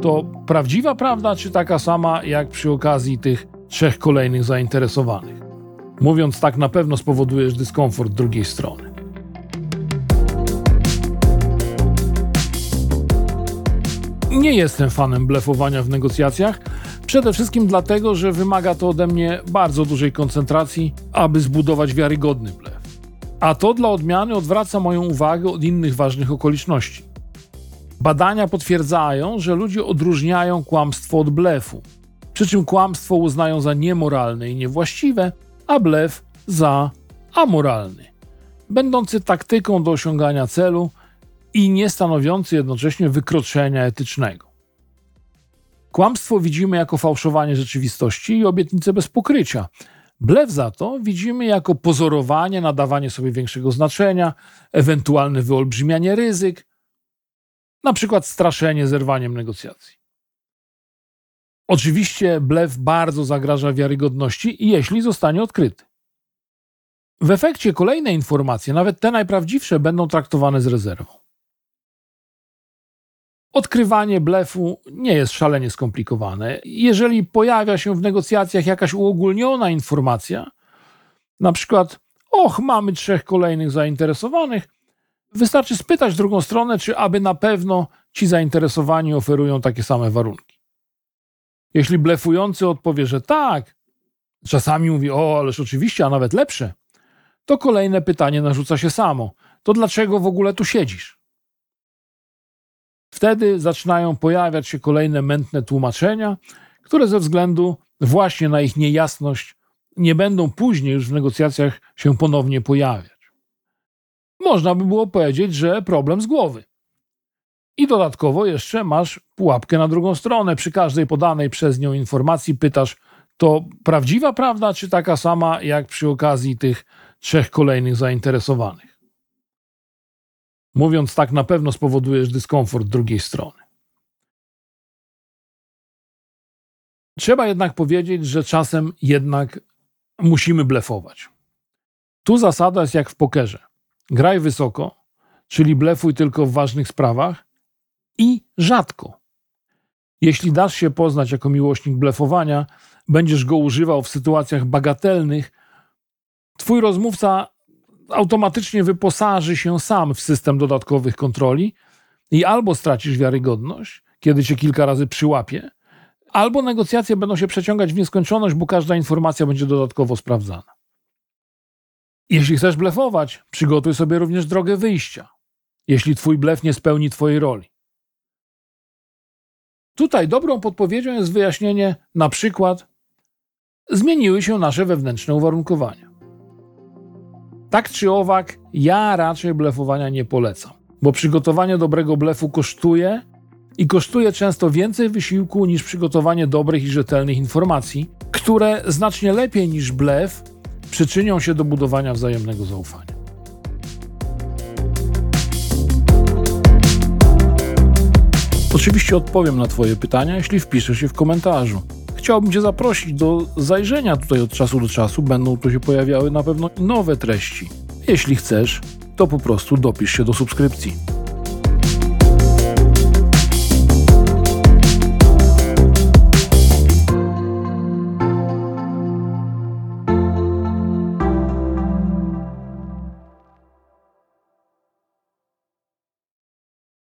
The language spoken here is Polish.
to prawdziwa prawda, czy taka sama jak przy okazji tych trzech kolejnych zainteresowanych? Mówiąc tak, na pewno spowodujesz dyskomfort drugiej strony. Nie jestem fanem blefowania w negocjacjach, przede wszystkim dlatego, że wymaga to ode mnie bardzo dużej koncentracji, aby zbudować wiarygodny blef. A to dla odmiany odwraca moją uwagę od innych ważnych okoliczności. Badania potwierdzają, że ludzie odróżniają kłamstwo od blefu, przy czym kłamstwo uznają za niemoralne i niewłaściwe, a blef za amoralny, będący taktyką do osiągania celu i nie stanowiący jednocześnie wykroczenia etycznego. Kłamstwo widzimy jako fałszowanie rzeczywistości i obietnicę bez pokrycia. Blef za to widzimy jako pozorowanie, nadawanie sobie większego znaczenia, ewentualne wyolbrzymianie ryzyk, na przykład straszenie zerwaniem negocjacji. Oczywiście blef bardzo zagraża wiarygodności, jeśli zostanie odkryty. W efekcie kolejne informacje, nawet te najprawdziwsze, będą traktowane z rezerwą. Odkrywanie blefu nie jest szalenie skomplikowane. Jeżeli pojawia się w negocjacjach jakaś uogólniona informacja, na przykład, och, mamy trzech kolejnych zainteresowanych, wystarczy spytać drugą stronę, czy aby na pewno ci zainteresowani oferują takie same warunki. Jeśli blefujący odpowie, że tak, czasami mówi, o, ależ oczywiście, a nawet lepsze, to kolejne pytanie narzuca się samo. To dlaczego w ogóle tu siedzisz? Wtedy zaczynają pojawiać się kolejne mętne tłumaczenia, które ze względu właśnie na ich niejasność nie będą później już w negocjacjach się ponownie pojawiać. Można by było powiedzieć, że problem z głowy. I dodatkowo jeszcze masz pułapkę na drugą stronę. Przy każdej podanej przez nią informacji pytasz, to prawdziwa prawda, czy taka sama jak przy okazji tych trzech kolejnych zainteresowanych? Mówiąc tak, na pewno spowodujesz dyskomfort drugiej strony. Trzeba jednak powiedzieć, że czasem jednak musimy blefować. Tu zasada jest jak w pokerze. Graj wysoko, czyli blefuj tylko w ważnych sprawach i rzadko. Jeśli dasz się poznać jako miłośnik blefowania, będziesz go używał w sytuacjach bagatelnych, twój rozmówca automatycznie wyposaży się sam w system dodatkowych kontroli i albo stracisz wiarygodność, kiedy cię kilka razy przyłapie, albo negocjacje będą się przeciągać w nieskończoność, bo każda informacja będzie dodatkowo sprawdzana. Jeśli chcesz blefować, przygotuj sobie również drogę wyjścia, jeśli twój blef nie spełni twojej roli. Tutaj dobrą podpowiedzią jest wyjaśnienie, na przykład, zmieniły się nasze wewnętrzne uwarunkowania. Tak czy owak, ja raczej blefowania nie polecam, bo przygotowanie dobrego blefu kosztuje i kosztuje często więcej wysiłku niż przygotowanie dobrych i rzetelnych informacji, które znacznie lepiej niż blef przyczynią się do budowania wzajemnego zaufania. Oczywiście odpowiem na Twoje pytania, jeśli wpiszesz je w komentarzu chciałbym Cię zaprosić do zajrzenia tutaj od czasu do czasu. Będą tu się pojawiały na pewno nowe treści. Jeśli chcesz, to po prostu dopisz się do subskrypcji.